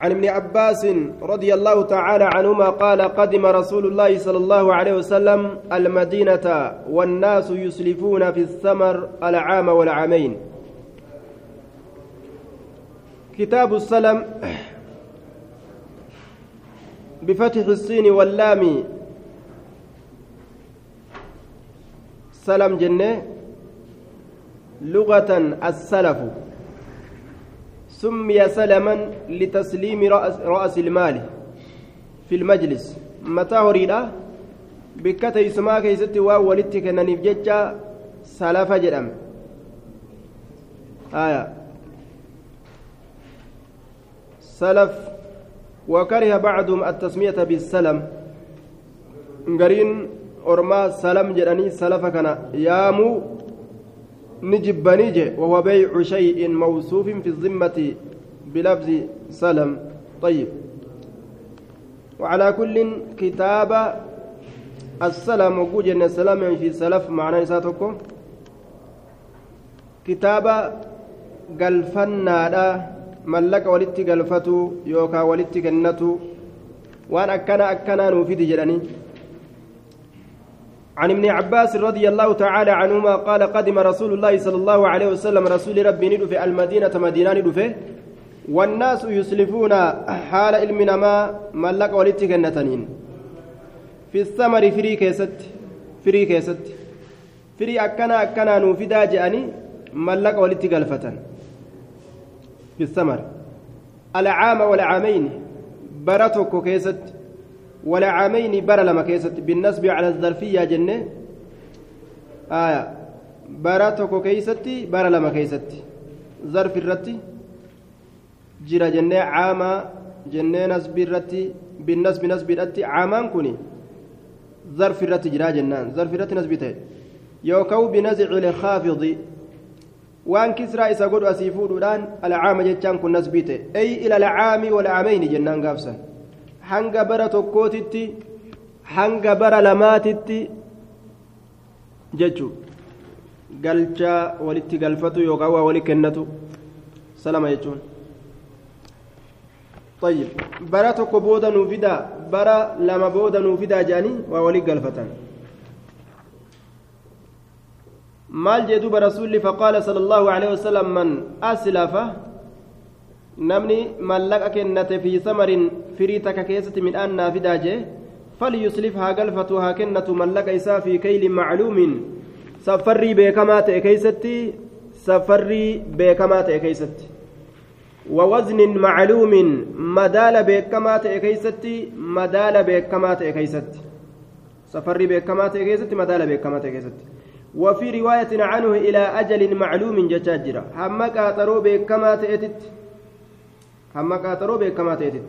عن ابن عباس رضي الله تعالى عنهما قال قدم رسول الله صلى الله عليه وسلم المدينة والناس يسلفون في الثمر العام والعامين. كتاب السلم بفتح الصين واللام سلم جنة لغة السلف. سمي سلما لتسليم رأس, رأس المال في المجلس. متى هريدا بكتا يسمى كيست وولدت كننيف ججا سلف جرم آية. سلف وكره بعضهم التسمية بالسلم. قرين أرما سلم جراني سلف كان يامو نجبنيجي وهو بيع شيء موصوف في الذمة بلفظ سلم. طيب. وعلى كل كتاب السلام وجود أن السلام في سلف معناه نساتكم كتاب galfannaadha mallaqa walitti galfatu yookaan walitti kennatu waan akkana akkanaa nuufidi jedhanii عن ابن عباس رضي الله تعالى عنهما قال قدم رسول الله صلى الله عليه وسلم رسول ربي ندفع المدينة مدينة ندفع. والناس يسلفون حال علمنا ما ملك ولدتك النتنين في الثمر فري كيست فري كيست. فري أكنا أكنا نوفدا جاني ملك ولدتك الفتن في الثمر. العام والعامين. برتك كيست. ولا عامين برا لما كيست بالنسب على الظرفية جنة. آية. برا توكو كيستي برا لما كيستي ظرف الرتي. جرى جنة عاما. جنة نسب الرتي. بالنسب نسب الرتي. عامان كوني. ظرف الرتي جرى جنان. ظرف الرتي نسبته يوكو بنزع الخافض waan kisraa isa godhu asii fuudhuudhaan alcaama jechaan kun nasbiite ay ila alcaami walcaamayni jennaan gaafsan hanga bara tokkootitti hanga bara lamaatitti jechuun galcha walitti galfatu yookaan waa wali kennatu salama jechuun. طيب برا تكو بودا نوفيدا برا لما بودا نوفيدا جاني وولي قلفة مال جدوب رسول فقال صلى الله عليه وسلم من أسلف namni mallaqa kennate fi samarin firii takka keessatti midhaan naa fidaa jee falyuslif haa galfatu haa kennatu mallaqa isaa fi kaylin macluumin safarrii beekamaa ta'e keeysatti safarrii beekamaa ta'e keeysatti ووزن معلوم مدال بكما تأكيست مدال بكما تأكيست سفر بكما تأكيست مدال بكما تأكيست وفي رواية عنه إلى أجل معلوم جتاجرة همك أترو بكما تأتت هم كاترو بكما تيتت.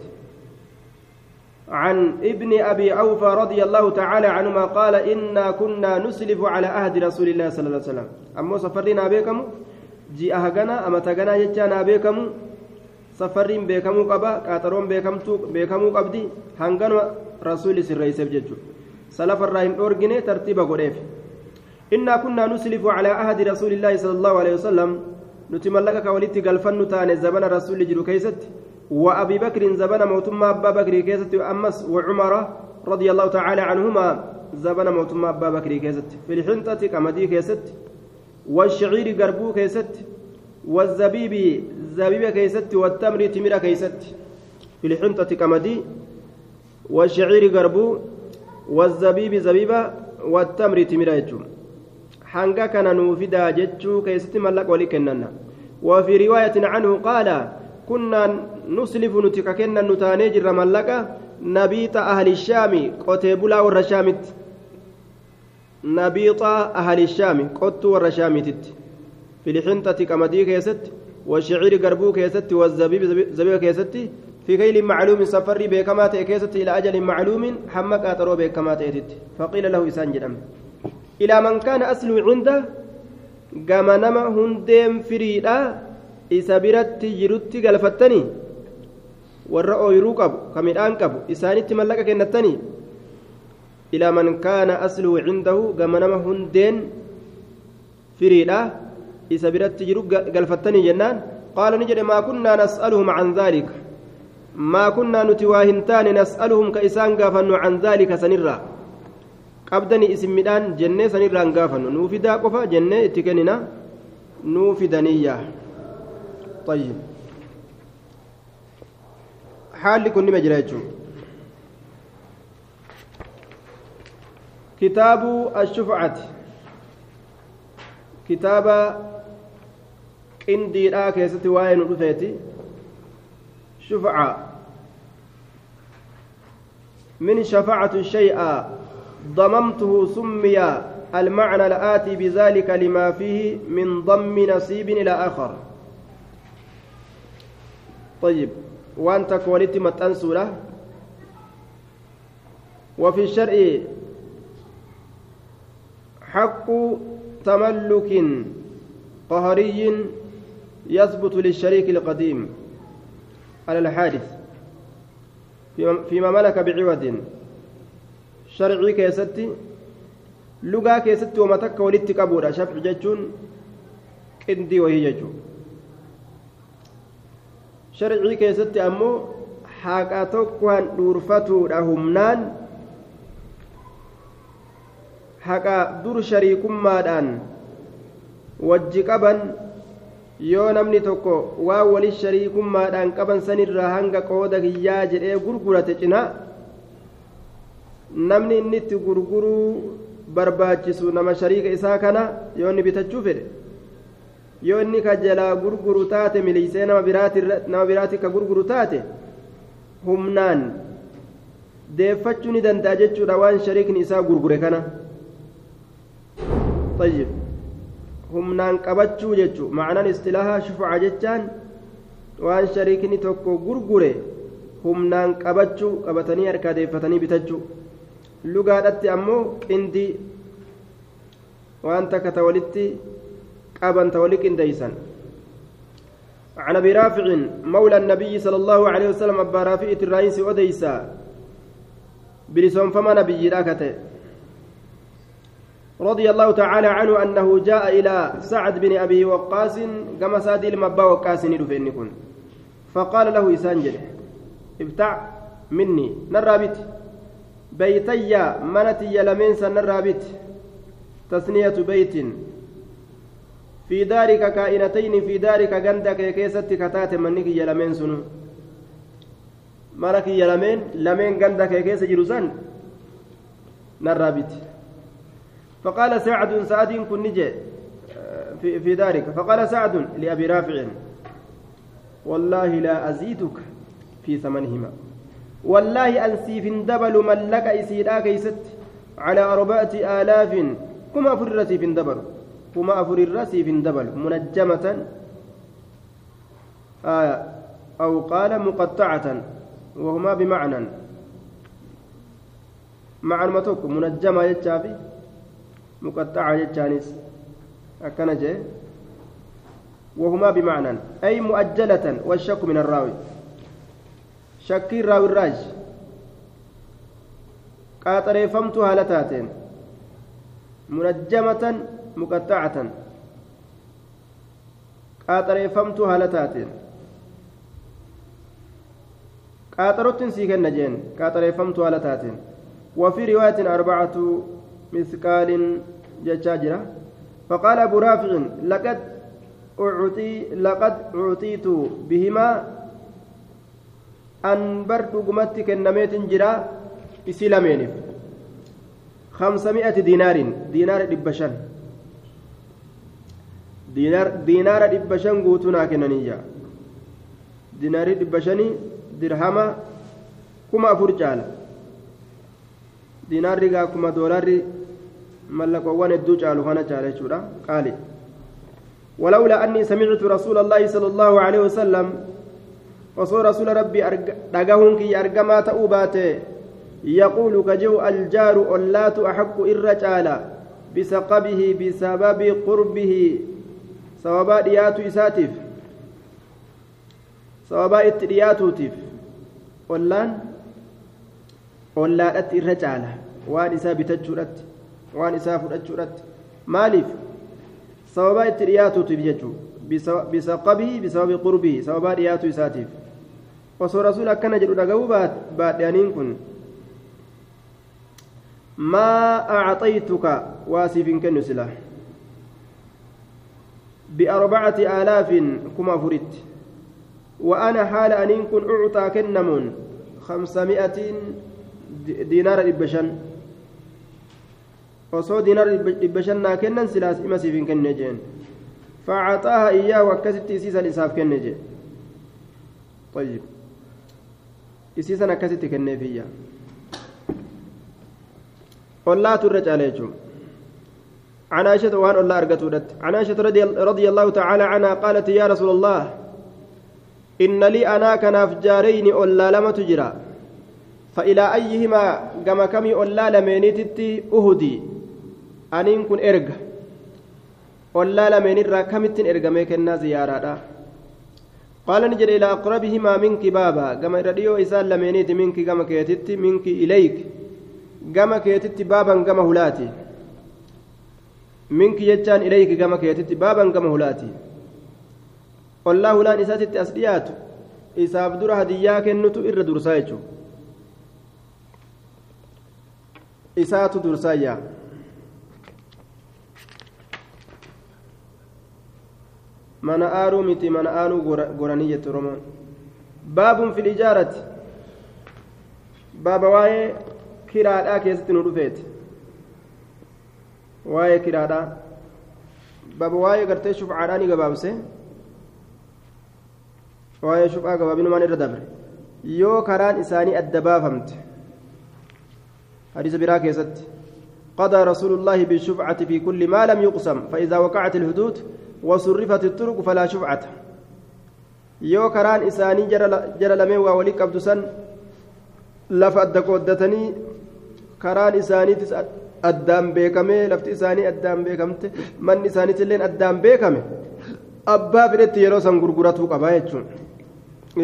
عن ابن أبي أوفى رضي الله تعالى عنهما قال إنا كنا نسلف على عهد رسول الله صلى الله عليه وسلم. أمو سفرنا بكم جي أهغنا أما تغنا يجانا بكم سفرين بكم قبا كاترون بكم بكم قبدي هنغنا رسول سرئيس بججو. سلف الرحيم أورجني ترتيب قريف إنا كنا نسلف على عهد رسول الله صلى الله عليه وسلم. nuti mallaqa ka walitti galfannu taane zabana abii bakrin zabana mootummaa abbaa bakrii keessatti ammas wa cumara radia allahu tacaala canhumaa zabana mootummaa abbaa bakrii keessatti filxinxati qamadii keessatti والشعير قربو كيست والزبيب زبيب كيست والتمر تمر كيست في الحنطة كمدي والشعير قربو والزبيب زبيبة والتمر تمر يجوم nuu fidaa jechuu keessatti mallaqa walii kennanna وفي رواية عنه قال كنا نسلف نتك كنا نتاني جر ملقا نبيط أهل الشام قتيبلا والرشامت نبيط أهل الشام قط والرشامت في الحنطة كمدي كيست والشعير قربو كيست والزبيب زبيب كيست في كيل معلوم سفري بكما كيست إلى أجل معلوم حمك أترو بكما فقيل له إسان جرم إلى من كان أصل عنده gama nama hundeen firiidha isa biratti jirutti galfattanii warra ooyiruu qabu ka midhaan qabu isaanitti mallaqa kennattanii ilaa man kaana asluu cindahu gama nama hundeen firiidha isa biratti jiru galfattanii jennaan qaala ni jedhe maa kunnaa nas'aluhum can dhaalika ما كنا نتواهنتان نسألهم كإسان قافنوا عن ذلك سنرا qabdani isin midhaan jennee sanirraa hin gaafannu nuu qofa jennee itti kennina nuu طيب. حالي كن نما جرا كتاب الشفعة. كتاب قندي لا كيست وين رفيتي شفعة. من شفعة الشيء ضممته سمي المعنى الآتي بذلك لما فيه من ضم نصيب إلى آخر. طيب وأنت كواليتي متأنسولة وفي الشرع حق تملك قهري يثبت للشريك القديم على الحادث فيما ملك بعوض sharcii keessatti lugaa keessatti wama takka walitti qabuudha shafci jechuun qindii wahii jechuudha sharcii keessatti ammoo haqa tokkoon dhuurfatuudha humnaan haqa dur shariikummaadhaan wajji qaban yoo namni tokko waa wali shariikummaadhaan qaban sanirraa hanga qooda kiyyaa jedhee gurgurate cinaa namni inni itti gurguruu barbaachisu nama shariika isaa kana yoo inni bitachuu fedhe yoo inni ka jalaa gurguru taate miliisee nama biraati ka gurguru taate humnaan deeffachuu ni danda'a jechuudha waan shariikni isaa gurgure kana طيب humnaan qabachuu jechuu macnaan istilaahaa shufaca jechaan waan shariikni tokko gurgure humnaan qabachuu qabatanii harkaa deeffatanii bitachuu lugaadhatti ammoo qindii waan takka ta walitti ta wali qindeeysan عن أبي رافع مولى النبي صلى الله عليه وسلم أبا رافع الرئيس أوديسا. بلسون فما نبي راكته. رضي الله تعالى عنه أنه جاء إلى سعد بن أبي وقاص كما سعد المبا وقاص ندفن فقال له اسانجل ابتع مني نرابت بيتي منتي لمن سن الرابط تثنية بيت. في دارك كائنتين في دارك غندك كيست كتات منك يلمن سنو. مرك يلمن لمن غندك كيس جرسان نرابط فقال سعد سعد كن نجي في, في دارك. فقال سعد لأبي رافع والله لا أزيدك في ثمنهما. والله أنسيف دبل من لك إسيدا كيست على أربعة آلاف كما أفر رسيف دبل كما أفر الرسيف دبل منجمة آية أو قال مقطعة وهما بمعنى. معنى متوك منجمة يتشافي مقطعة يتشانيس أكنجي وهما بمعنى أي مؤجلة والشك من الراوي. shakkii raawirraaj qaaxareeffamtu haala taateen munajjamatan muqaxxacatan taateen qaaxarottin sii kenna jeen qaaxareeffamtu haala taateen وفي رواية أربعة مثقال جتاجرة فقال أبو رافع لقد أعطي لقد أعطيت بهما an bar dhugumatti kennameetin jira isii lameeniif kamsami'ati diinaarin diinaara dhibba shan guutuu naa kennaniyya diinaarii dhibba shanii dirhama kuma afur caala diinaarri gaa kuma doolaarri mallaqoowwan hedduu caalu kana caala jechuudha qaali ولولا أني سمعت رسول الله صلى الله عليه وسلم rabbii dhagahuun kiyya argamaa ta'uu baate yaquulu kaji'u aljaaru ollaatu axaqqu irra caala bisaqabihi bisababi qurbihi sababaa itti dhiyaatuutiif ollaan ollaadhatti irra caala waan isaa bitachuudhatti waan isaa fudhachuudhatti maaliif sababaa itti dhiyaatuutiif jechuu bisaqabihi bisababi qurbihi sababaa dhiyaatu isaatiif osoo rasuula akkana jedhu dhaga'uu baadhe aniin kun maa acxaytuka waa siif hin kennu sila biarbacati aalaafin kuma afuritti وأنا حال أن كن أعطى كنمون خمسمائة دينار إبشن kennan silaas ima siif hin kenne jeen facaaxaaha iyyaahu akkasitti isiisan isaaf kenne jee طيب isiisan akkasitti kenneefiyya ollaatu irra caala jechuun عن عائشة وعن الله أرقتودت عن عائشة رضي, رضي الله تعالى عنها قالت يا رسول الله إن لي أنا كناف جارين ألا لم تجرى فإلى أيهما كما كمي ألا لمينيتتي أهدي erga ollaa lameenirraa kamittiin ergamee kennaa ziyaaraadha qaala ni jedhe ilaa aqrabihimaa minki baaba gama irra dhiyoo isaan lameeniiti minki gama keetitti minki ileyk gama keetitti baaban gama hulaati gama keetitti baaban gama hulaati ollaa hulaan isaatitti as dhiyaatu isaaf dura hadiyyaa kennutu irra dursaa jechuudha isaatu dursaayyaa mana aaruu miti mana aanuu goranii jette oromoon baabun fil ijaarati baaba waa'ee kiraadhaa keessatti nu dhufeeti waa'ee kiraadhaa baaba waa'ee gartee shufcaadhaa ni gabaabse waa'ee shufcaa gabaabinumaan irra dabre yoo karaan isaanii adda baafamte hadiisa biraa keessatti قضى رسول الله بالشفعة في كل ما لم يقسم فإذا وقعت الحدود وصرفت الطرق فلا شفعة yoo karaan isaanii jara lamee waa walii qabdu san lafa adda qooddatanii karaan isaaniitis addaan beekamee lafti isaanii addaan beekamte manni isaaniitillee addaan beekame abbaa fedhetti yeroo san gurguratuu qabaa jechuun.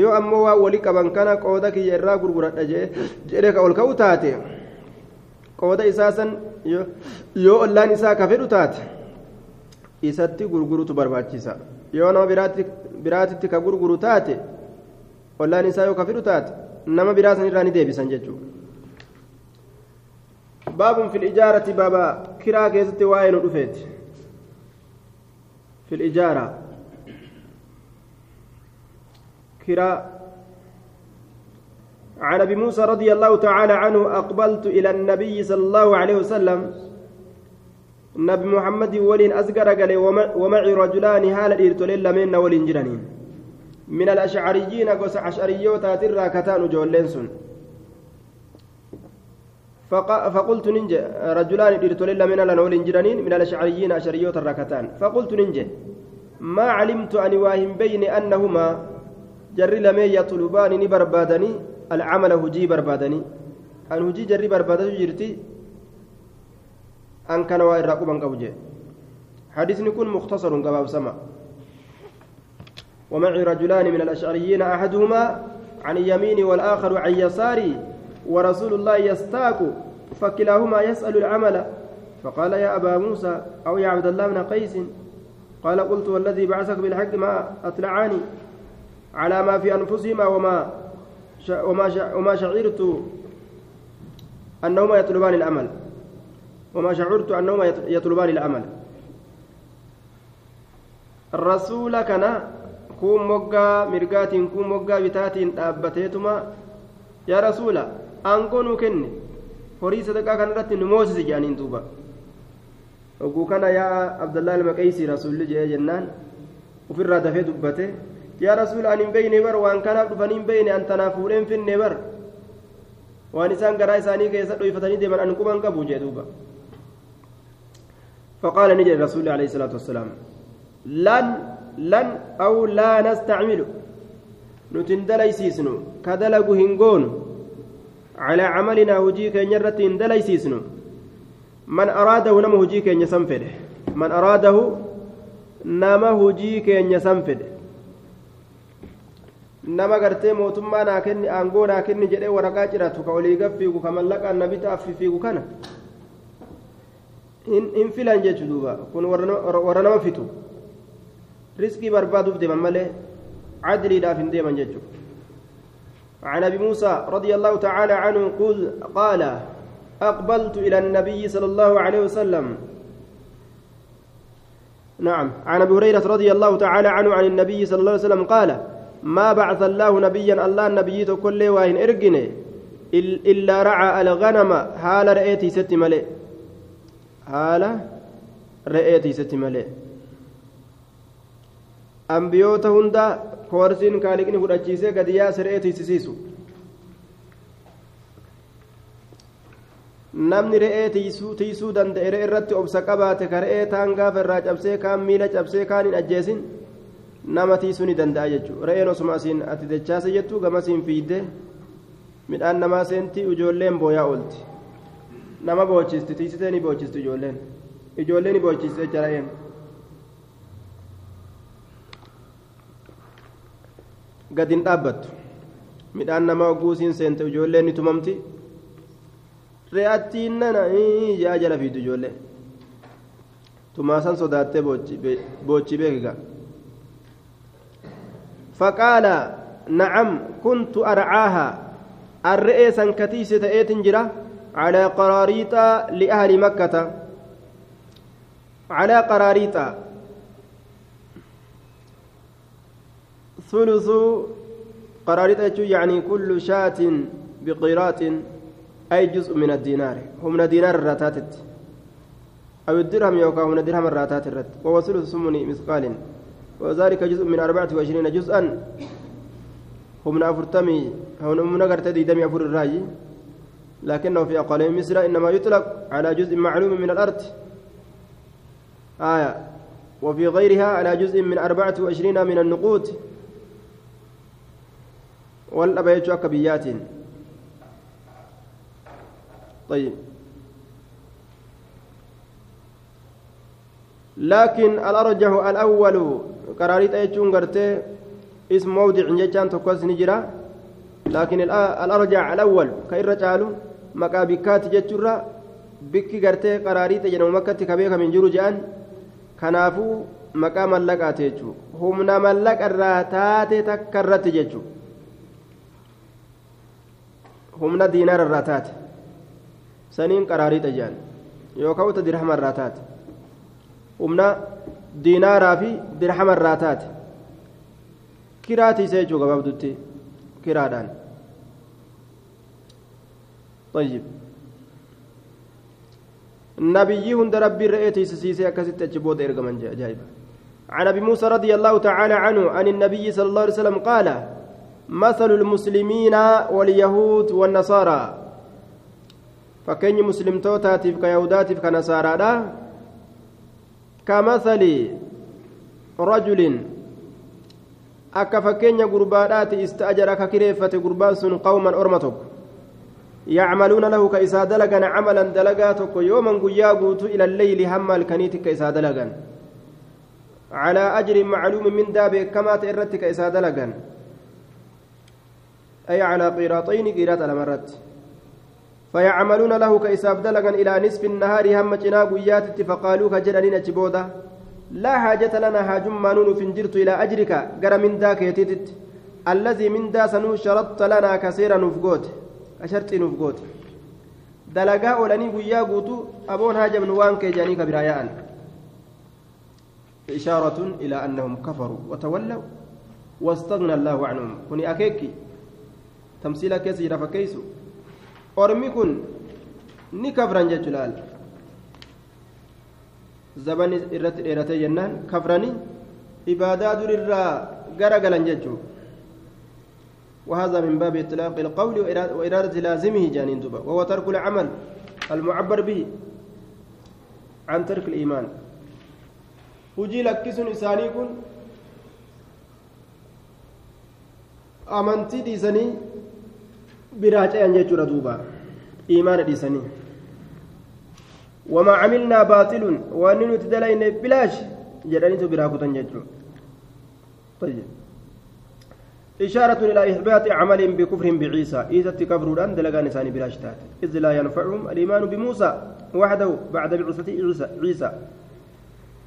Yoo ammoo waa walii qaban kana qooda kiyya irraa gurguradha jedhee ka ol ka'u taate qooda isaa san yoo ollaan isaa ka fedhu taate isatti gurgurutu barbaachisa. Yoo nama biraatitti ka gurguru taate ollaan isaa yoo ka fedhu taate nama biraa san irraa ni deebisan jechuudha fil ijaarati baaba kiraa keessatti waa'ee nu dhufeeti fil ijaara kiraa عن أبي موسى رضي الله تعالى عنه أقبلت إلى النبي صلى الله عليه وسلم. نبي محمد ولين أزقر قال ومعي رجلان هال إرتلين لمن ولين جرانين. من الأشعريين قص عشريوتا ترى كتان جولين سن. فقلت ننجي رجلان إرتلين لمن لنا ولين من الأشعريين أشعريوتا ركتان فقلت ننجي ما علمت أن واهم بين أنهما جري لمن يطلبان بربادني العمل هجي بربادني. أن هجي جري بربادني جرتي أن كان وائر رقبا قوجه حديث يكون مختصر قباب سما. ومعي رجلان من الأشعريين أحدهما عن اليمين والآخر عن يساري ورسول الله يستاك فكلاهما يسأل العمل. فقال يا أبا موسى أو يا عبد الله بن قيس قال قلت والذي بعثك بالحق ما أطلعاني على ما في أنفسهما وما وما وما شعرت أنهما يطلبان العمل وما شعرت أنهما يطلبان العمل الرسول كان كون مقا مرقات كون مقا بتات أبتيتما يا رسول أنكون كن horii sadaqaa kanarratti nu moosise jedhaniin duuba oguu kana yaa abdallaa ilma qeysii rasuulli jedhee jennaan ofirraa dafee dubbate yaa rasuula ani hin beeyne bar waan kanaaf dhufanii hin beeyne an tanaaf fuudheen finne bar waan isaan garaa isaanii keessa dhoyfatanii deeman an quban qabu jee duuba فقال نجي الرسول عليه الصلاة والسلام لن لن أو لا نستعمل نتندليسيسنو كدلق هنقون على عملنا هجيك نرت دليسيسنو من أراده نم هجيك يسنفده من أراده نم هجيك يسنفده nama gartee mootummaa naa kenni aangoo naa kenni jedhee waraqaa ciratu ka olii gaffiigu ka mallaqaan na bitaaf fiigu kana hin filan jechu duuba kun warra nama fitu riskii barbaaduuf deeman malee cadliidhaaf hin deeman jechuudha عن أبي موسى رضي الله تعالى عنه قل قال أقبلت إلى النبي صلى الله عليه وسلم. نعم. عن أبي هريرة رضي الله تعالى عنه عن النبي صلى الله عليه وسلم قال ما بعث الله نبيا الله النبي كل واهن ارجني إلا رعى الغنم حال رأيتي ست ملئ. حال رأيتي ست ملئ. ambiyoota hunda koorsiin kaaliqni fudhachiisee gadiyaa siree tiisisiisu namni re'ee tiisuu danda'e re'ee irratti obsa qabaate ka re'ee taan gaafa irraa cabsee kaan miila cabsee kaan hin ajjeesin nama tiisuu ni danda'a jechuudha. Re'een osuma asiin ati dachaase jettu gamasiin fiidde midhaan namaa seentii ijoolleen booyaa oolti. Nama boochisti tiisitee ni boochisti ijoolleen. Ijoolleen ni boochisti jecha re'een. Gad hin dhaabbattu. Midhaan namaa guusiin seente ijoolleen ni tumamti. Re'attiin nana yaa jala fiidu ijoollee. Tumaasan sodaattee boochi beekika faqaala nacam kuntu arcaaha arre'ee san katiise ta'eetin jira. Calaa qaraariixa liahli makkata. Calaa qaraariixa ثلث قراريط يعني كل شاة بقيراط أي جزء من الدينار. هم دينار الراتات أو الدرهم يوكا من درهم الراتات الرت وهو ثلث سمن مثقال. وذلك جزء من أربعة وعشرين جزءا. هم أفرتمي هم من أغرت دم أفر الراي لكنه في أقل مصر إنما يطلق على جزء معلوم من الأرض. آية. وفي غيرها على جزء من أربعة وعشرين من النقود. والأبا يجو أكا بيات طيب. لكن الأرجح الأول قراريت أيجون قرتي اسم موضع جيجان تقوس نجرا. لكن الأرجح الأول كإر جالو مكابكات جيجورا بكي قرتي قراريت جنو مكة كبيرة من جرو جان. كنافو jechuudha humna mallaqa irraa taate takka irratti jechuudha humna diinaara irraa taate saniin qaraariidha jedhan yookaan uta dirhama irraa taate humna diinaaraa fi dirhama irraa taate kiraatiisa jechuudha gabaabdutti kiraadhaan طيب نبي هند ربي رأيتي سيسي أكست أجبود إرقمن جايبا عن ابي موسى رضي الله تعالى عنه عن النبي صلى الله عليه وسلم قال مثل المسلمين واليهود والنصارى فكين مسلم توتاتف كيهوداتف كنصارى كمثل رجل akka fakkeenya gurbaadhaati ista'ajara ka kireeffate gurbaan sun qawman orma tokko yacmaluuna lahu ka isaa dalagan camalan dalagaa tokko yooman guyyaa guutuu ila alleyli hamma halkaniiti ka isaa dalagan على أجر معلوم من داب كما تئرتك إساد لغن أي على قيراطين قيرات المرات فيعملون له كإساب دلغن إلى نصف النهار هم جناب ويات فقالوا كجرانين جبودا لا حاجة لنا حاج مانون فنجرت إلى أجرك. قر من ذاك يتتت الذي من دا سنو شرطت لنا كثيرا نفقوت أشرت نفقوت دلقاء ولني ويا قوتو. أبون هاجم نوان كيجانيك برايان إشارة إلى أنهم كفروا وتولوا. واستغنى الله عنهم. كوني أكيكي. تمثيل كيسي رفكيسو أرمي كن kafran jechu laal zabani irratti dheeratee jennaan kafranii ibaadaa durirraa gara galan jechuu وهذا من باب إطلاق القول وإرادة لازمه جانين دبا وهو ترك العمل المعبر به عن ترك الإيمان hujii lakkisuun isaanii kun amantii dhiisanii biraa ce'an jechuudha duuba iimaana dhiisanii wamaa camilnaa baaxilun wanni nuti dalayne bilaash jedhaniitu biraa kutan jechuudha طيب إشارة إلى إثبات عمل بكفر بعيسى إذا تكبروا أن دلقان إنسان بلا اشتات إذ لا ينفعهم الإيمان بموسى وحده بعد بعثة عيسى, عيسى.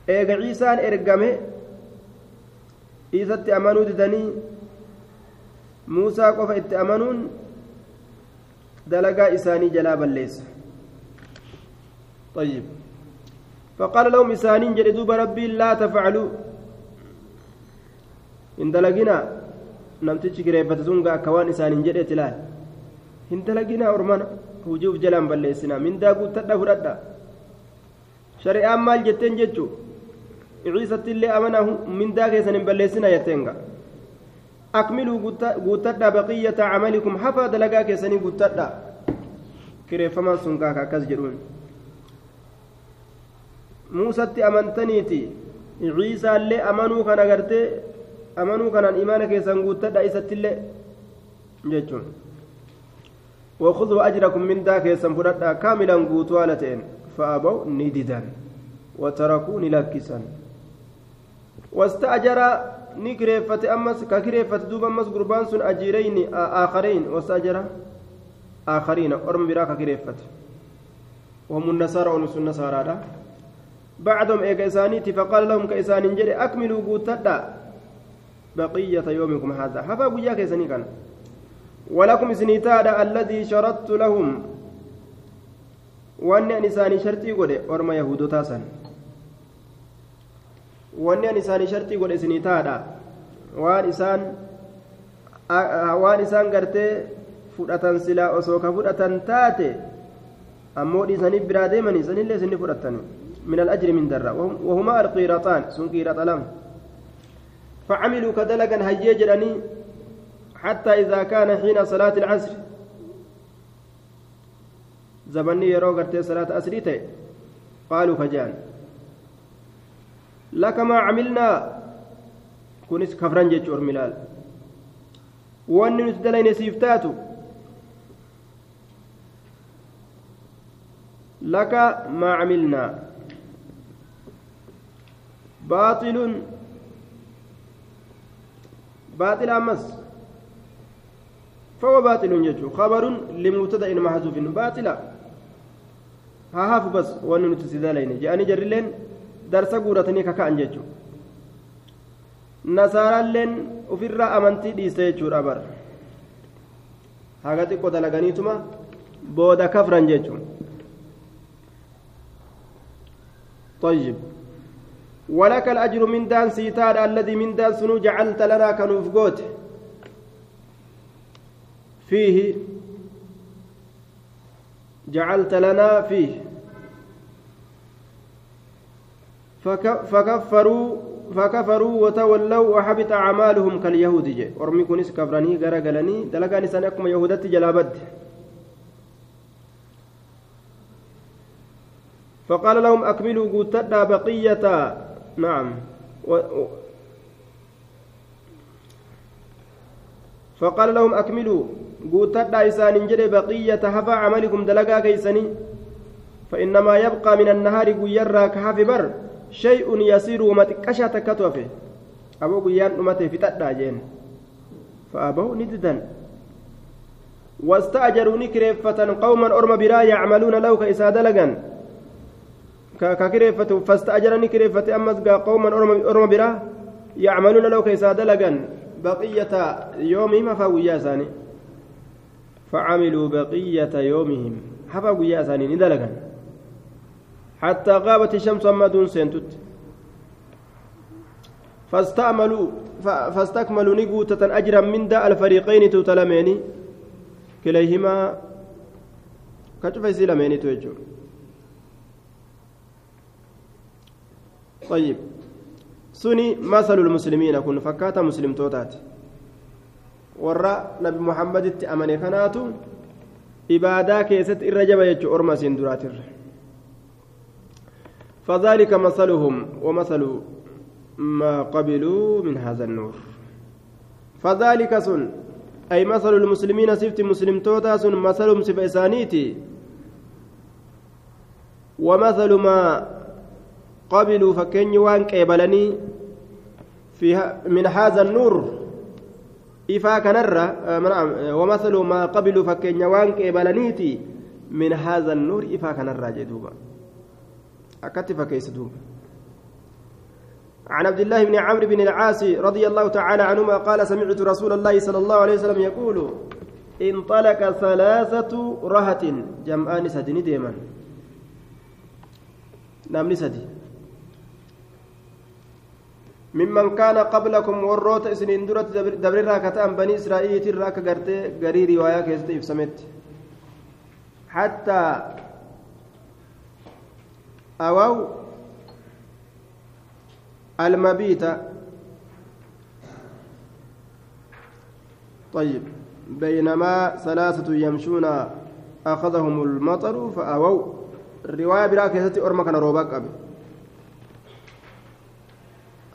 eega ciisaan ergame isatti amanuu didanii muusaa qofa itti dalagaa isaanii jalaa balleessa طيب فقال لهم إسانين جلدوب ربي لا تفعلوا إن دلقنا نمتج قريبة زنقا كوان إسانين جلد تلال إن دلقنا أرمانا وجوف جلان بلسنا من داقو تدى فردا شريعان مال جتين جتشو عيسى اللي أمنه من داقي سنين بلسنا يتنقا أكملوا قوتدا بقية عملكم. حفا دلقا كيسني قوتدا. كريفمان سنقا كاكاز جرون. muusatti amantaniiti ciisaallee amanuu kana gartee amanuu kanaan imaana keessan guuttadha isattillee jechuun وخذوا أجركم من ذاك يسنفرد كاملا قوتوالتين. فأبوا نددا. وتركوا نلكسا واستأجر نكريفة أمس ككريفة دوب أمس قربان سن أجيرين آخرين واستأجر آخرين أرم براك كريفة وهم النصارى ونس النصارى بعدهم إيجا إسانيتي فقال لهم كإسان جري أكملوا قوتدا بقية يومكم هذا هفا وياك إساني كان ولكم سنيتادا الذي شرطت لهم an isaanii shartii godhe orma yahudotaa san wanni an isaanii shartii godhe isinii taadha waan isaan waan isaan gartee fudhatan silaa osoo ka fudhatan taate ammoo dhiisanii biraa deemanii isanillee isinni fudhatanii من الأجر من درة وهما القيرطان سن قيرط لم فعملوا كدلقا هيجرني حتى إذا كان حين صلاة العصر زمني يرو قرتي صلاة أسريتي قالوا فجان لك ما عملنا. كنس كفران جيتشور ملال. وأن نتدلين سيفتاتو لك ما عملنا. باطل باطل أمس. فهو باطل يجو خبر لمبتدأ محذوف باطل ها هاف بس وأن نتسدلين جاءني جرلين درس قورتني ككأن جيتشو nasaaraalleen ofirraa amantii dhiiste jechuudha bar haga xiqqoo dalaganiituma booda kafran jechuun طيب ولك الأجر من دان سيتار الذي من دان سنو جعلت لنا كنوف قوت فيه جعلت لنا فيه فكفروا فكفروا وتولوا وحبط أعمالهم كاليهود جي. أرمي كونس كفراني غرقلني دلقاني سنكم يهودت جلابد فقال لهم أكملوا قوتنا بقية. نعم. و... فقال لهم أكملوا قوتنا إسان جري بقية. هفا عملكم دلقا كيسني. فإنما يبقى من النهار قيرا كهف بر. شيء يسير ومتكشة تكتوفه أبو قيان أمته في تأدى فأبوا نددا. واستأجروا نكريفة قوما أرم برا يعملون لو كإساد لغن ككريفة فاستأجر نكريفة أمس قوما أرم برا يعملون لو كإساد لغن بقية يومهم فويا ثاني فعملوا بقية يومهم حفا ويا ثاني ندلغن حتى غابت الشمس أما دون سنتت فاستعملوا فاستكملوا نقوتة أجرا من داء الفريقين توتلمين كليهما كتف سلمين توجه طيب. سني مثل المسلمين كن فكات مسلم توتات. ورا نبي محمد أمني كناتو إبادة كيست الرجب يجو أرما سندرات الرجب فذلك مثلهم ومثل ما قبلوا من هذا النور. فذلك سن أي مثل المسلمين سفت مسلم توتا سن مثلهم سف ومثل ما قبلوا فكن وان قبلني في من هذا النور. إفا كنرة ومثل ما قبلوا فكن وان قبلنيتي من هذا النور إفا كنرة جدوبا. Fakkeessi duuba عن عبد الله بن عمرو بن العاص رضي الله تعالى عنهما قال سمعت رسول الله صلى الله عليه وسلم يقول انطلق ثلاثة رهة جمعان سدني ديما. نعم سدي ممن كان قبلكم وروت اسنين درت دبر راكتان بني إسرائيل تراك غرتي غري رواية كيست إفسمت حتى أووا المبيت طيب بينما ثلاثة يمشون أخذهم المطر فأووا الرواية براك يستي أرمك روبك أبي.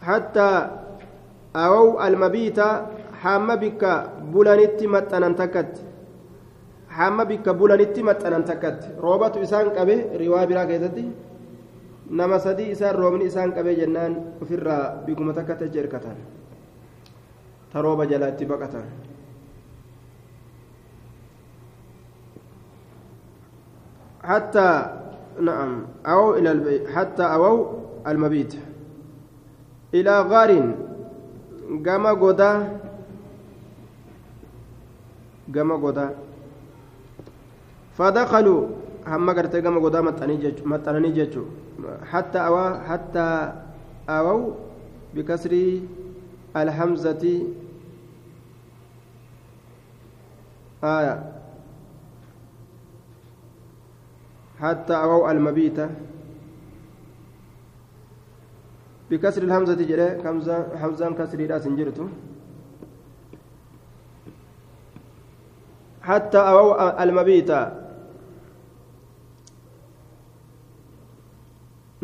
حتى أووا المبيت حام بك بولانيتي متنان تكت حام بك بولانيتي متنان تكت روبة إسان قبي رواية براك يستي nama sadii isaan roobni isaan qabee jennaan ofirraa bikuma takka tacha hirkatan ta rooba jalaa itti baqatan حتى نعم أو إلى البيت حتى أووا المبيت إلى غار قام غدا قام غدا فدخلوا هم قرت قام غدا متنني جتشو حتى أوا حتى أووا بكسر الحمزة آية. حتى أووا المبيت. بكسر الهمزة همزة همزة كسر راس جرته حتى أووا المبيت.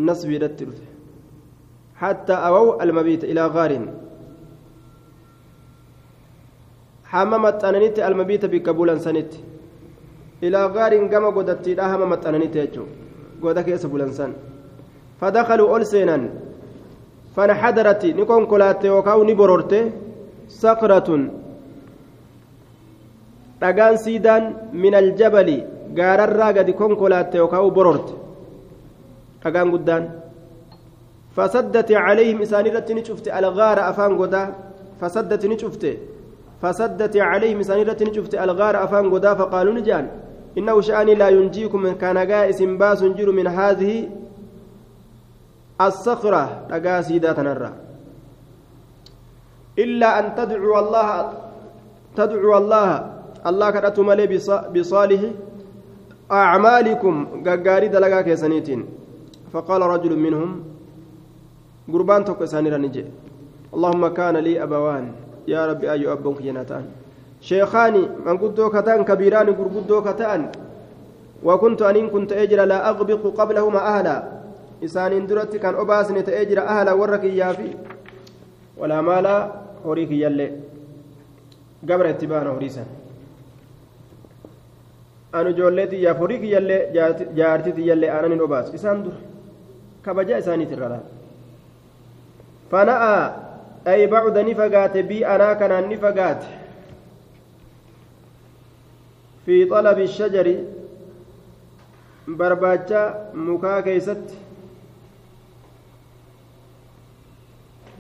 نصب يدتر حتى أووا المبيت إلى غار. حممت أننيت المبيت بكبولا سنت إلى غار قام قدت لا هممت أننيت يجو. قدك يسبولا سن. فدخلوا ألسينا فانحدرت نكون كلات وكاو نبررت صخرة dhagaan siidaan min aljabali gaararraa gadi konkolaatte yookaan bororte dhagaan guddaan fasaddati calayhim isaan irratti ni cufte algaara afaan godaa fasaddati ni cufte irratti ni cufte algaara afaan godaa faqaaluu ni jaan innahu sha'anii laa yunjiikum kanagaa isin baasun jiru min haadhihi الصخرة رقا سيدة تنرى إلا أن تدعو الله تدعو الله الله كرت ملي بصالح أعمالكم قاري دلقا كيسانيتين فقال رجل منهم قربان توك سانيرا نجي اللهم كان لي أبوان يا ربي أي أبوك يناتان شيخاني من قدو كتان كبيران قرقدو كتان وكنت أن كنت أجرى لا أغبق قبلهما أهلا isaaniin duratti kan obaasne ta'ee jira ahla warra kiyyaa fi walaa maala horii kiyyallee gabra itti baana horii san anu ijoollee xiyyaaf horii kiyyallee jaartii tiyyallee aanan laal fana'aa ay bacuda ni fagaate bii anaa kanaan ni fagaate fi xalabi shajari barbaacha mukaa keeysatti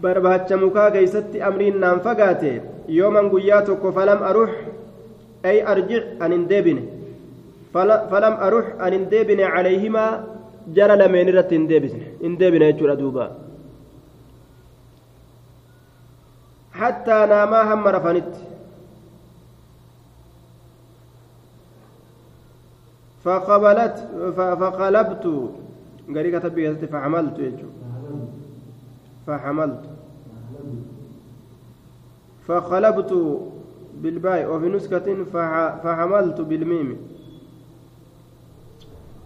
barbaacha mukaa keeysatti amriin naan fagaate yooman guyyaa tokko falam aruux ay arjic an hin deebine falam aruux an hin deebine calayhimaa irratti hin deebine hin deebine jechuudha duuba hattaa naamaa hamma rafanitti فقبلت فقلبت قري كتب فحملت يجو فحملت فخلبت بالباء وفي نسخة فحملت بالميم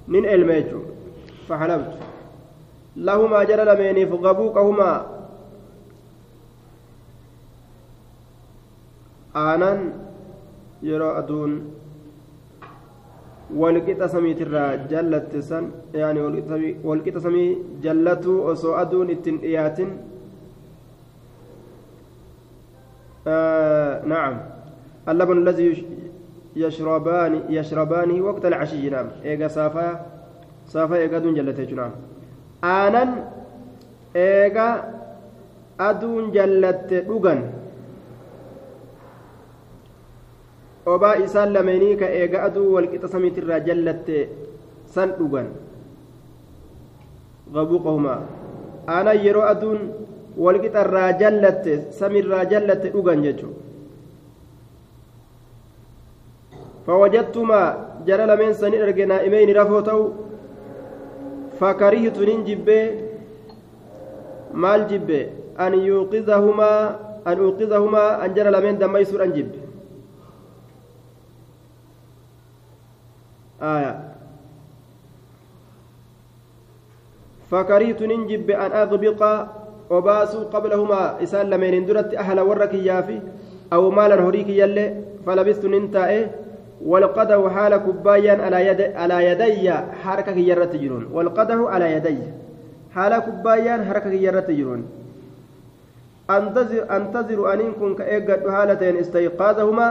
نين الميجو فحلبت لهما جرى لميني فغبوكهما aanan yeroo aduun walqixa samiitirraa jallatte san yaani walqixa samii jallatuu osoo aduun ittiin dhiyaatin نعم اللبن الذي يشربان يشربانه وقت العشي نعم صافا صافا إيجا دون جلته نعم آنن إيجا aduun jallatte dhugan obaa isaan lameenii ka eega aduu walqixa samiitirraa jallatte san dhugan gabuuqahumaa aanan yeroo aduun walqixarraa jallatte samirraa jallatte dhugan jechuudha فوجدتما جرى لمن سن ارجع نائمين رفوتو فكرهت ننجبه مال جبه. أن يوقظهما أن أوقظهما أن جرى لمن دم يسور أنجب آية. فكرهت ننجب أن أغبق وباسوا قبلهما. إسال لمن درت أهل ورك يافي أو مالا هريك يلي فلبثت ننتائه والقده حال كبايا على يد على يدي حركة يرت جرون والقده على يدي حال كبايا حركة يرت جرون أنتظر أنتظر أن كن كأجد حالتين استيقاظهما.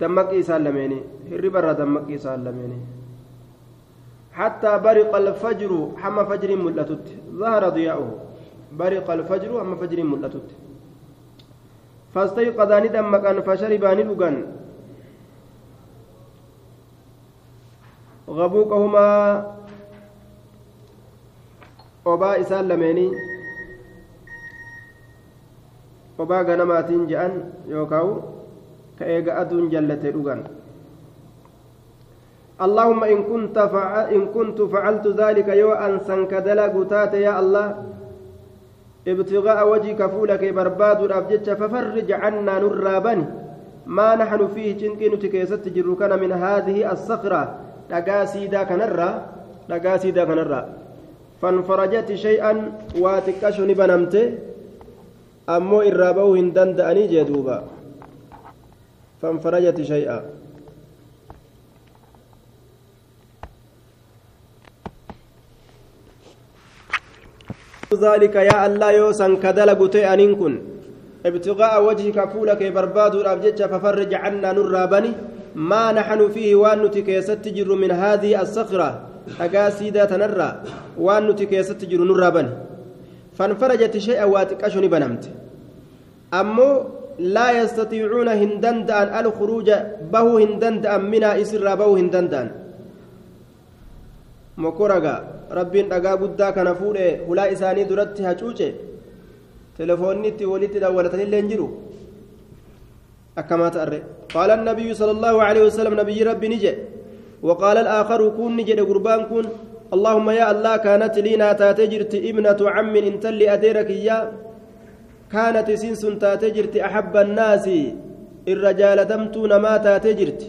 دمك سالميني هربر دمك سالميني حتى برق الفجر حما فجر ملتت. ظهر ضياؤه. برق الفجر حما فجر ملتت. فاستيقظان دمك فشربان لغن. غبوقهما obaa isaan lameenii obaa ganamaatiin je'an yookaan ka eega aduun jallate dhugan اللهم إن كنت. إن كنت فعلت ذلك يو أنسن كدلا قتات يا الله. ابتغاء وجهك فولك برباد الأبجج ففرج عنا نرابني ما نحن فيه جنكين تكيست جركنا من هذه الصخرة. Dhagaa siidaa kanarraa dhagaa siidaa kanarraa fanfarajati shay'an waa xiqqasho ni banamte ammoo irraa ba'uu hin danda'anii jee duuba fanfarajati shay'a ذلك يا الله يوسن كدل قتي أنين كن ابتغاء وجهك فولك برباد الأبجج ففرج عنا نرابني ما نحن فيه وان نتكيست جر من هذه الصخرة. أقاسيدة تنرى وان نتكيست جر نرابني فانفرجت شيئا واتكشني بنمت. أمو لا يستطيعون هندندان الخروج به هندندان منها إسر به هندندان. مكورغا dhagaa guddaa kana fuudhe hulaa isaanii duratti hacuuce telefoonni itti walitti daawwalatanillee hin jiru ta'arre qaala annabiyyu sala allahu aleyhi wasalam nabiyyi rabbi ni jedhe وقال الآخر كون نجد قربان كون اللهم يا الله كانت لينا تاتجرت ابنة عم انت اللي أديرك يا. كانت سنس تاتجرت أحب الناس الرجال دمتون ما تاتجرت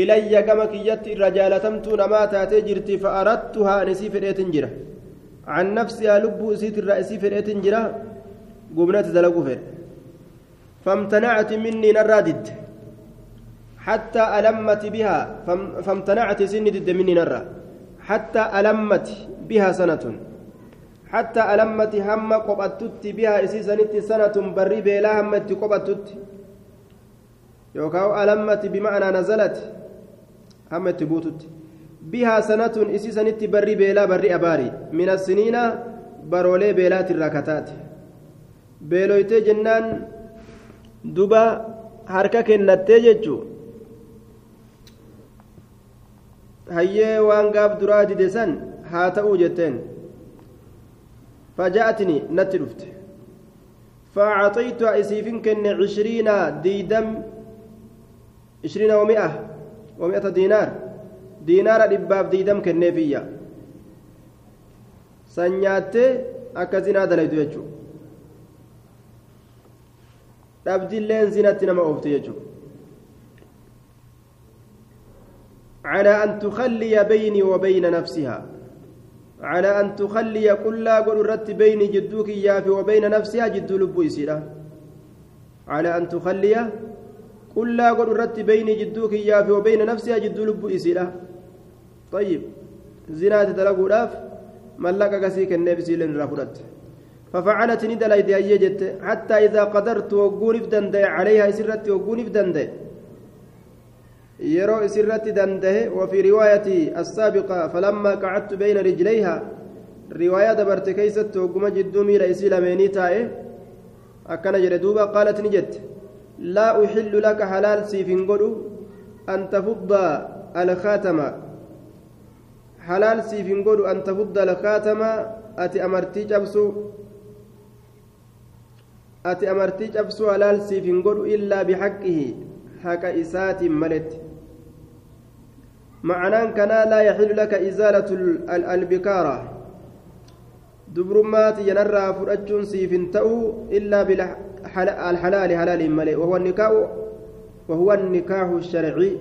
إلي كما كيت الرجال تمتون ما تاتجرت فأردتها نسي فريت جرة عن نفسها لب سيت الرأسي فريت جرة قمنات دلقوا فر فامتنعت مني نرادد. حتى ألمت بها فامتنعت سني ضد مني نرى حتى ألمت بها سنة. حتى ألمت هم قبطت بها إسي سنة بري بلا همت قبطت يوكاو ألمت بمعنى نزلت همت بوتت. بها سنة إسي سنة بري بلا بري أباري. من السنين برولي بيلات الركتات بيلويتي جنان duba harka kennattee jechuun hayyee waan gaaf duraa dide san haa ta'uu jetteen. Faja'atni natti dhufte. Faacataytuha isiifin kenne ishiriina diidam ishiriina wami'a wami'ata diinaar? Diinaara dhibbaaf diidam kenneefiyya. San nyaattee akka zinaa dalaytu jechuudha dhabdilleen zinatti nama oofte jechuudha على أن تخلي بيني وبين نفسها على أن تخلي كل قل رت بيني جدوك يافي وبين نفسها جد لبو يسيرا على أن تخلي كل قل رت بيني جدوك يافي وبين نفسها جد لبو يسيرا طيب زنا تتلقوا لاف ملك قسيك النبي سيلن رافرت ففعلت ندلت أيجت حتى إذا قدرت وقون فدندي عليها سرت وقون فدندي يرو سرت دنده وفي رواية السابقة فلما قعدت بين رجليها keeysatti hogguma jidduu miila isii lameenii taa'e akkana jedhe duuba qaalat ni jette laa uxillu laka halaal siif hin godhu an tafudda alkaatama halaal siif hin godhu an tafudda alkaatama ati amartii cabsuu halaal siif hin godhu illaa bixaqqihi haqa isaatiin maletti معناه كان لا يحل لك إزالة البكارة دبرمات ينرى فرأجون سيف تأو إلا بالحلال حلال ملئ وهو النكاح وهو النكاح الشرعي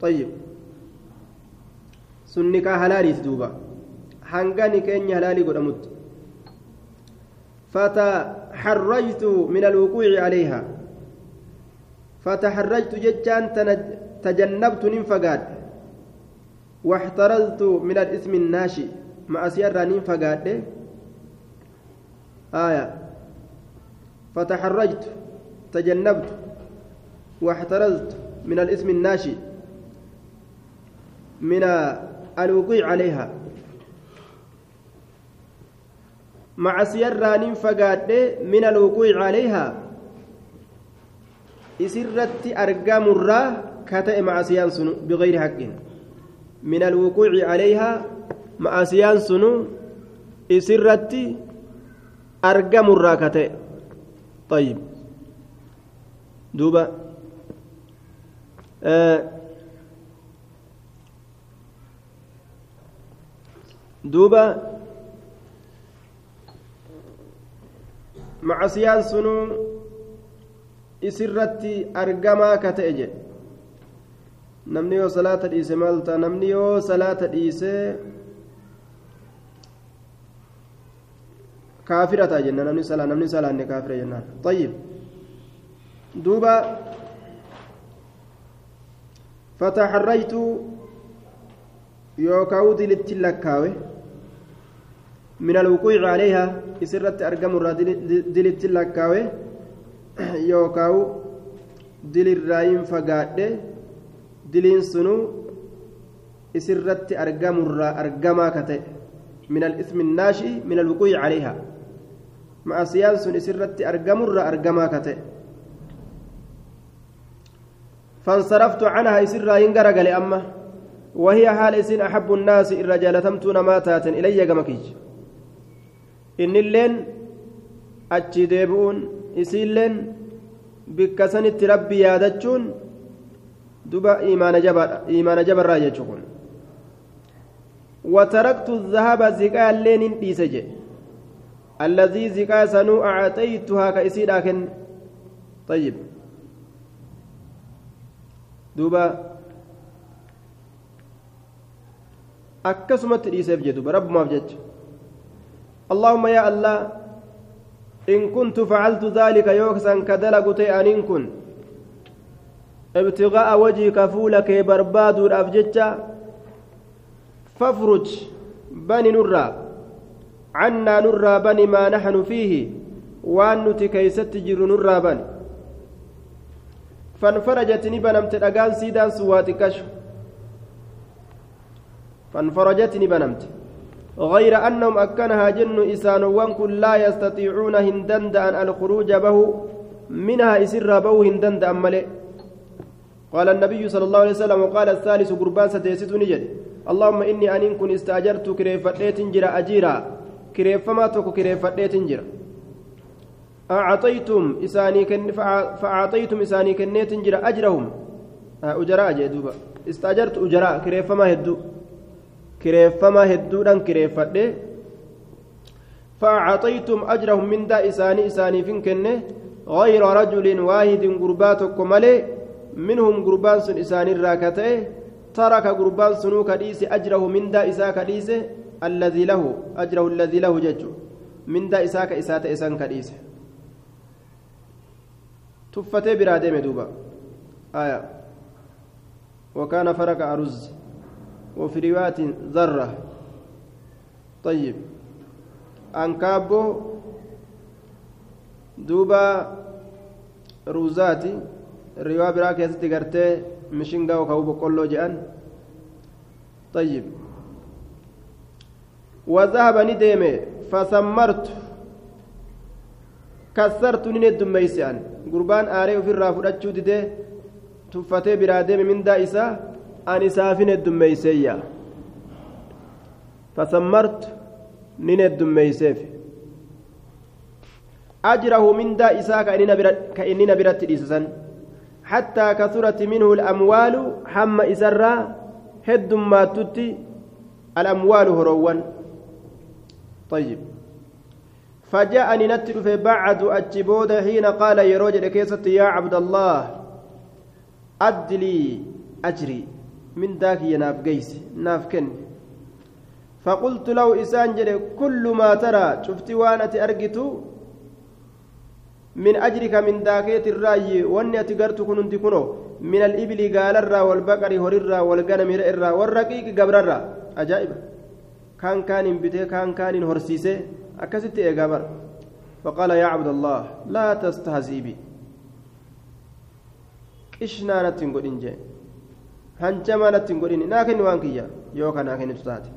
طيب sun nikaa halaaliiti duuba hanga nikeenyi halaalii godhamutti فتحرجت من الوقوع عليها. فتحرجت جتان تجنبت ننفقاد واحترزت من الاسم الناشئ مع سيارة ننفقاد آية. فتحرجت تجنبت. واحترزت من الاسم الناشئ من الوقوع عليها. مع سيران فقاد من الوقوع عليها إسرت أرقام الرا كتئ مع سيان سنو بغير حق من الوقوع عليها مع سيان سنو إسرت أرقام الرا كتئ طيب دوبا آه duuba macasiyaan sunuu isirratti argamaa ka ta'e jedhe namni yoo salaata dhiise maal ta'a namni yoo salaata dhiise kaafira ta'a jenna namni salaa namni salaanne kaafira jennaan طيب duuba فتحريت يوكاو دلت لكاوي من الوقوع عليها إسرت أرقم دلت لكاوي يوكاو دل الرايم فقاد دلين سنو إسرت أرقم أرقما كتئ. من الإثم الناشئ من الوقوع عليها. مع سيانس إسرت أرقم أرقما كتئ. فانصرفت عنها إسر ينقرق لأمه. وهي حال إسن أحب الناس الرجال تمتون ماتات إلي قمكيج. اللين أتشي ديبؤون إسيلين بكسنت ربي يادتشون دبا إيمان جبر إيمان جبر راجتشون وتركت الذهب زكاة لين ديسج الذي زكاة سنو أعطيتها كإسي لكن طيب دوبا akkasumatti dhiiseef jedhu rabbumaaf jecha. Allahumma yaa allah in kuntu facaltu daalika yookisan ka dalagu ta'e aniin kun ibtigaa'a wajiika fuula kee barbaaduudhaaf jecha fafruj bani nurraa cannaa nurraa bani maa naxnu fiihi waan nuti keeysatti jirru nurraa bani fanfarajat ni banamte dhagaan غير أنهم أكنها جن إسان وانكن لا يستطيعون هندند أن الخروج به منها إسر به هندند أملي قال النبي صلى الله عليه وسلم وقال الثالث قربان ستيست نجد اللهم إني أن كن استأجرت كريفتيت جرا أجيرا. كريفما تكو كريفتيت جرا. أعطيتم إساني كن فأعطيتم إساني كنيت جرا أجرهم. أجراء جدوبا استأجرت أجراء كريفما هدو. Kireeffamaa hedduudhaan kireeffadhe. فأعطيتم أجرهم من دا إساني إساني فين كنه غير رجل واحد قرباتك ملي منهم قربان سن إساني الراكته ترك قربان سنو كديس أجره من دا إسا كديس الذي له أجره الذي له جج من دا إساك إسات إسان كديس تفتي برادة مدوبة آية وكان فرق أرز وفي رواية ذرة طيب أنكابو دوبا روزاتي الرواية براك يستي قرتي مشنقا وكاو بقولو جأن طيب وذهب ندم فسمرت كسرت ندم ميسان قربان آري في الرافضة ديده تفتي برادم من دائسة أن سافن الدميسية. فسمرت نين الدميسيف. أجره من دائسة كإننا برت إسسان حتى كثرت منه الأموال حم إسرا هد ما تتي الأموال هروان. طيب. فجاءني في بعد أجبود حين قال يروج كيست يا عبد الله أدلي أجري. من ذاك يناف قيس ناف كن. فقلت له إسان كل ما ترى شفت وأنا أرقت من أجرك من داكيت الرأي وأني أتقرت كنت كنو من الإبل قال الرا والبقر هر الرا والغنم الرا والرقيق قبر الرا. أجائب. كان كان بته كان كان هرسيسه أكست إيقابر فقال يا عبد الله لا تستهزئ بي. hin godhin jee hancamaa natti hin godhin naa kenni waan kiyya? Yookaan naa kennitu taate.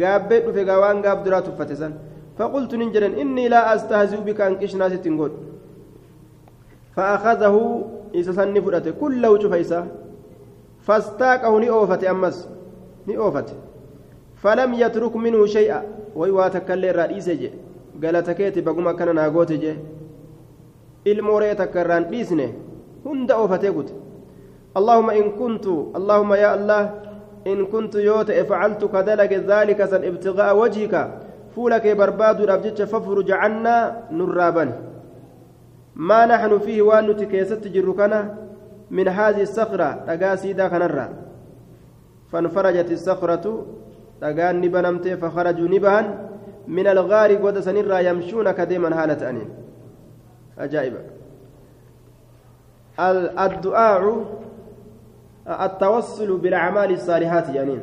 Gaabbee dhufe gaa waan gaaf duraa tuffate san. فقلت ننجرا إني لا أستهزئ بك أن كشنا ستنقول فأخذه إذا سني فرأته كله شفيسا فاستاقه نئوفت أمس نئوفت فلم يترك منه شيئا ويواتك اللي رئيس جي قالت كيتي بقوم كان ناقوت جي الموري تكران بيسنه هند أوفتي قلت اللهم إن كنت اللهم يا الله إن كنت يوت فعلت كذلك ذلك سن ابتغاء وجهك. فولك برباد ربجت فافرج عنا نرابا. ما نحن فيه وان نتكيست جركنا من هذه الصخرة تقاسي دا كنرا فانفرجت الصخرة تقان نبنمت فخرجوا نبها من الغار قد سنرا يمشون كديما هالة أنين. أجائب الدعاء التوصل بالأعمال الصالحات يعني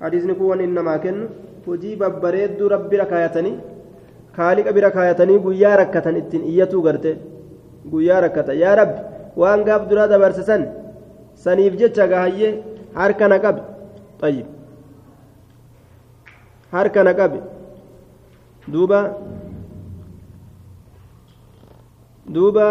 حديث نكون إنما كن hojii babbareedduu rabbi rakaayatanii kaaliqa bira kaayatanii guyyaa rakkatan ittiin iyyatuu garte guyyaa rakkata yaa rabbi waan gaaf duraa dabarsisan saniif jecha gaahayyee harka na qabi xayyib harka na qabi duuba duuba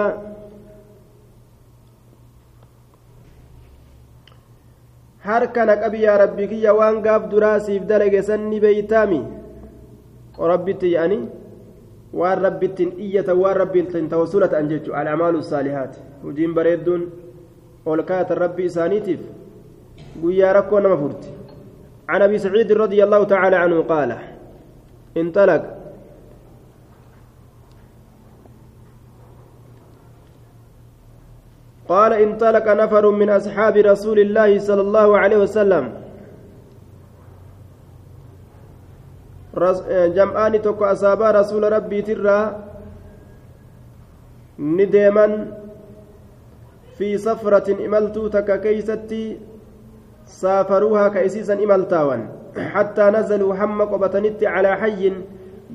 harka na qabi yaa rabbi kiyya waan gaaf duraa siif dalage san ni beeytaami rabbitti yaani waan rabbittiin iyyatan waan rabbittiin tawassula ta'an jechu al'amaalu saalihaati hojiin bareedduun ol kaayatan rabbi isaaniitiif guyyaa rakkoo nama furti عن ابي سعيد رضي الله تعالى عنه قال انطلق قال انطلق نفر من أصحاب رسول الله صلى الله عليه وسلم. جمعان تكو أصابا رسول ربي ترى نديما في سفرة إملتو تك كيستي سافروها كيسيسا إملتاوان. حتى نزلوا هم قبتنت على حي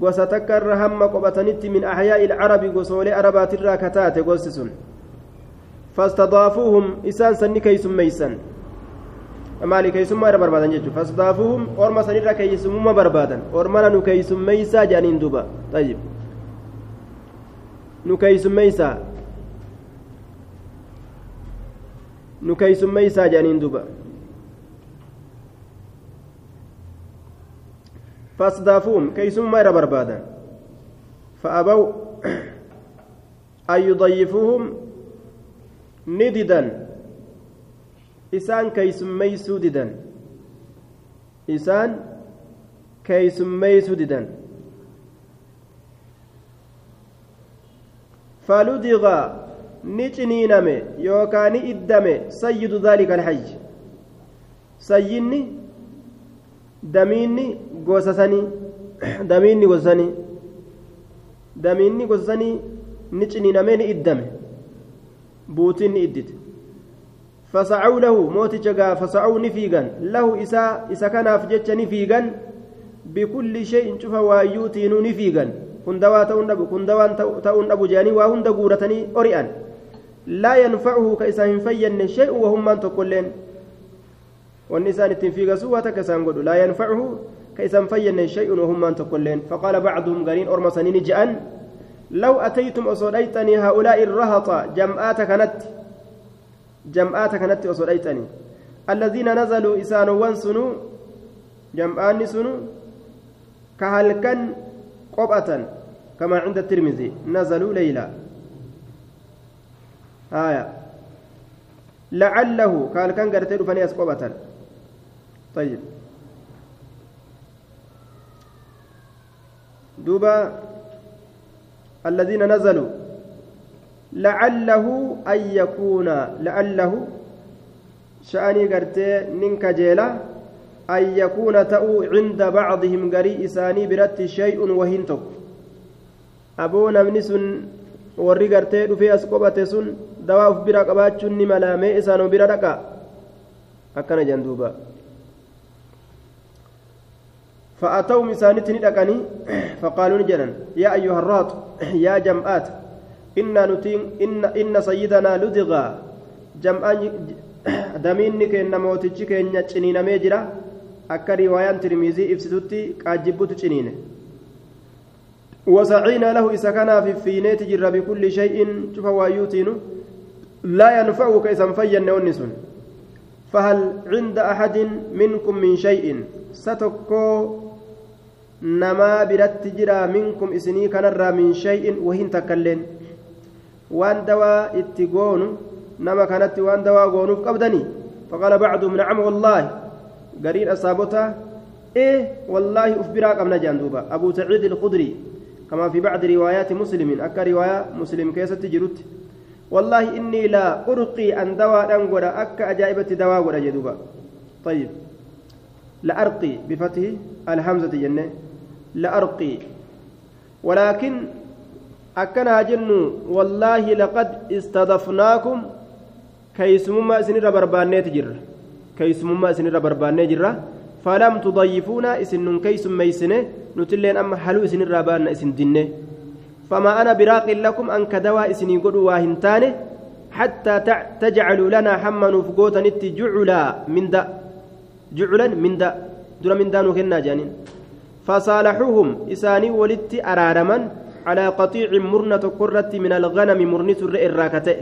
وستكر هم قبتنت من أحياء العرب وصول أربات الراكتات قوسسون فاستضافوهم إسان سني كيسم ميسان maali keeysummaa irra barbaadan jechuudha fasdaafuhum orma sanirra keeysummaa barbaadan ormana nu keeysummeeysaa jedhaniin duuba tayyib nu keeysummeeysaa nu keeysummeeysaa jedhaniin duuba fasdaafuhum keeysummaa irra barbaadan fa'abaw an yudayifuuhum ni didan. Isaan keeysummeeysuu didan. Isaan keeysummeeysuu didan. Faludiga ni ciniiname yookaa ni iddame sayyidu daalika alhayy sayyinni damiinni gosasanii damiinni gosasanii damiinni gosasanii ni ciniiname ni iddame ni iddite فسعوا له موت جا فسعوا نفيغا له إسا إسا كان أفجتش نفيغا بكل شيء شوف وايوتين نفيغا هندوا تون أبو هندوا تون أبو جاني وهند قورتني أريان لا ينفعه كإسا فين شيء وهم من تقولين والنسان التنفيق سوى تكسان قدو لا ينفعه كيسان فين شيء وهم أن تقولين فقال بعضهم قرين أرمى سنين جأن لو أتيتم أصديتني هؤلاء الرهط جمعات كانت جمعات كانت أصديتني الذين نزلوا إسان وانسنوا جمعان سنوا كهلكن قبعة كما عند الترمذي نزلوا ليلا. آية. لعله قال كان قرتي فني أسقبة طيب. دوبا الذين نزلوا لعله أن يكون لعله شأني قرتي ننك جيلا أن يكون تأو عند بعضهم قري إساني برت شيء وهنتك أبونا من سن warri gartee dhufee as qobate sun dawaa uf bira qabaachuun ni malaamee isaanuu bira dhaqa akkana jedhan duuba فأتوا مسانت ندقني فقالوا نجنا يا أيها الراط يا جمعات إن نتين إن إن سيدنا لدغا جمعان دمين كن موتيش كن چنين ميجرا أكا روايان ترميزي إفسدوتي قاجبوت چنين وسعينا له إذا كان في فينيت جر بكل شيء شوف وايوتين لا ينفعك إذا فين ونسون. فهل عند أحد منكم من شيء ستكو namaa biratti jira minkum isinii kanarraa min shay'in wahin takkailleen waan dawaa itti goonu nama kanatti waan dawaa goonuuf qabdanii faqaala bacduhum nacam wallaahi gariin asaabotaa ee wallaahi uf biraa qabna jean duuba abuu saciid ilkudrii كما في بعض روايات مسلم أكا رواية مسلم كيسة جرت والله إني لا أرقي أن دواء أنقر أكا أجائبة دواء جدوبا طيب لأرقي بفتح الهمزة جنة لأرقي ولكن أكنا جن والله لقد استضفناكم كيسمما سنر بربانة جر كيسمما سنر بربانة جرة. فلم تضيفونا إسن كيس ميسنة نتلين أما حلو إسن الرابان إسن دنة فما أنا براق لكم أن كدوا إسن يقولوا واهنتانه حتى تجعلوا لنا حما نفقوتا نت جعلا من دا جعلا من دا دون من دانو كنا جانين فصالحوهم. إساني ولدت أرارما على قطيع مرنة قرة من الغنم مرنة الرئي الراكتة.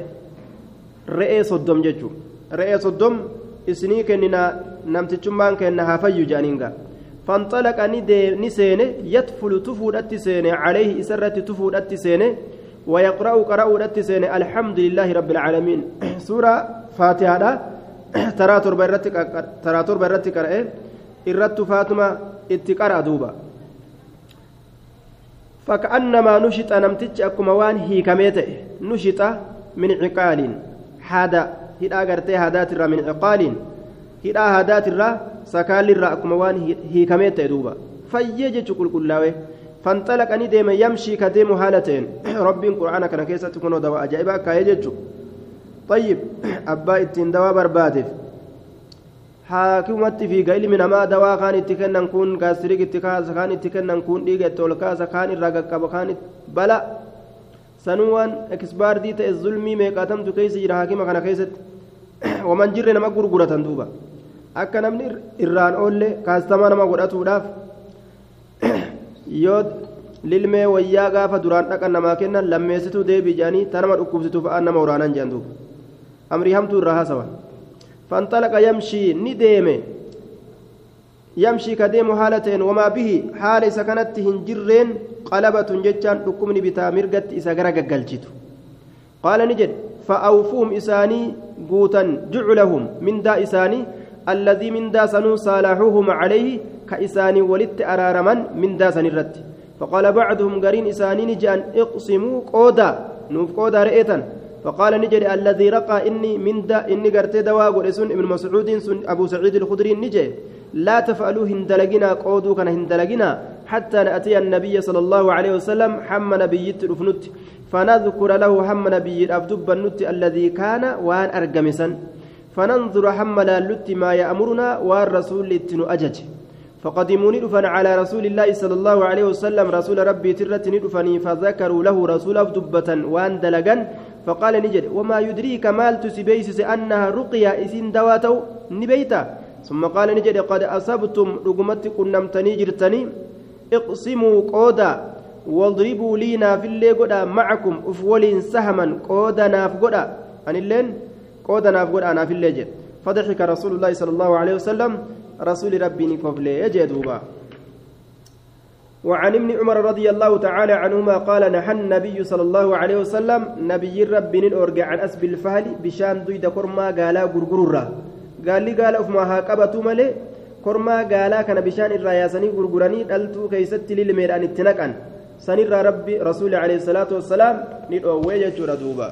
رئي صدم ججو. رئي صدم إسني كننا نمتشمان كنا هافيو جانينغا. فانطلق نسينه يدفل تفود التسينه عليه إسرة تفود التسينه ويقرأ قرأ التسينه الحمد لله رب العالمين. سورة فاتحة. تراتر برتك تراتر برتك إرت فاطمة اتقرأ دوبا فكأنما نشط نمتج أكما وان هي كميته نشط من عقال هذا هذا أغرتي هذات من عقال هذا هذات الرا سكال الرا أكما وان هي كميته دوبا فيجي كل كلاوي فانطلق أني ديم يمشي كديم حالتين رب القرآن كان كيسة تكون دواء أجائبا كايجي طيب أبا إتين دواء بربادف haakimatti fiiga ilmi namaa dawaa kaan itti kennan kun gaastiriik itti kaasa kaan itti kennan kun dhiiga itti ol kaasa kaan irraa qaqqaba kaan bala sanuu waan ekisbaardii ta'e zulmii meeqaatamtu keessa jira haakima kana keessatti waman jirre nama gurguratan duuba akka namni irraan oolle kaastamaa nama godhatuudhaaf yoo lilmee wayyaa gaafa duraan dhaqan namaa kennan lammeessituu deebii tanama dhukkubsitu fa'aan nama waraanan jedhan duuba amrii hamtuu irraa haasawan فانطلق يمشي نديم يمشي كديم حالتين وما به حال سكنت هنجرين قلبة جتان حكمني بتا مرقت إسا قال نجد فأوفوهم إساني قوتا جعلهم من دا إساني الذي من دا سنو صالحوهم عليه كإساني ولدت أرارما من دا سنرت. فقال بعضهم قرين إساني نجان اقسموا قودا نوف قودا رئيتا. فقال نجري الذي رقى إني من دا إني قرت دواء سن ابن مسعود سن أبو سعيد الخدري نجي. لا تفعلوا هندلقنا قودوا كان هندلقنا حتى نأتي النبي صلى الله عليه وسلم حم نبي الأفنت فنذكر له حم نبي الأبدب النت الذي كان وان أرقمسا فننظر حم لالت ما يأمرنا والرسول لتنو أجج. فقدموا ندفن على رسول الله صلى الله عليه وسلم رسول ربي ترت ندفني فذكروا له رسول أبدبة وان دلقا فقال نجد وما يدريك مال تسبيسس أنها رقية إسين دواتو نبيتا. ثم قال نجد قد أصبتم رقمت كنمتني جرتني. اقسموا قودا واضربوا لي نافلي قدا معكم أفولين سهما قودا ناف قدا أن اللين؟ قودا ناف قدا نافلي جد. فضحك رسول الله صلى الله عليه وسلم. رسول ربي نكفلي يجدوبا وعن ابن عمر رضي الله تعالى عنهما قال نحى النبي صلى الله عليه وسلم نبي ربي أرجع عن أسب الفهل بشان دويد كرما قالا غرغرورا. قال لي قال أفما هاكبتو ملي؟ كرما قالا كان بشان الراياسني غرغراني دلتو كيست للميران التنكن سنر ربي رسول عليه الصلاة والسلام ندعو ويجت دوبا.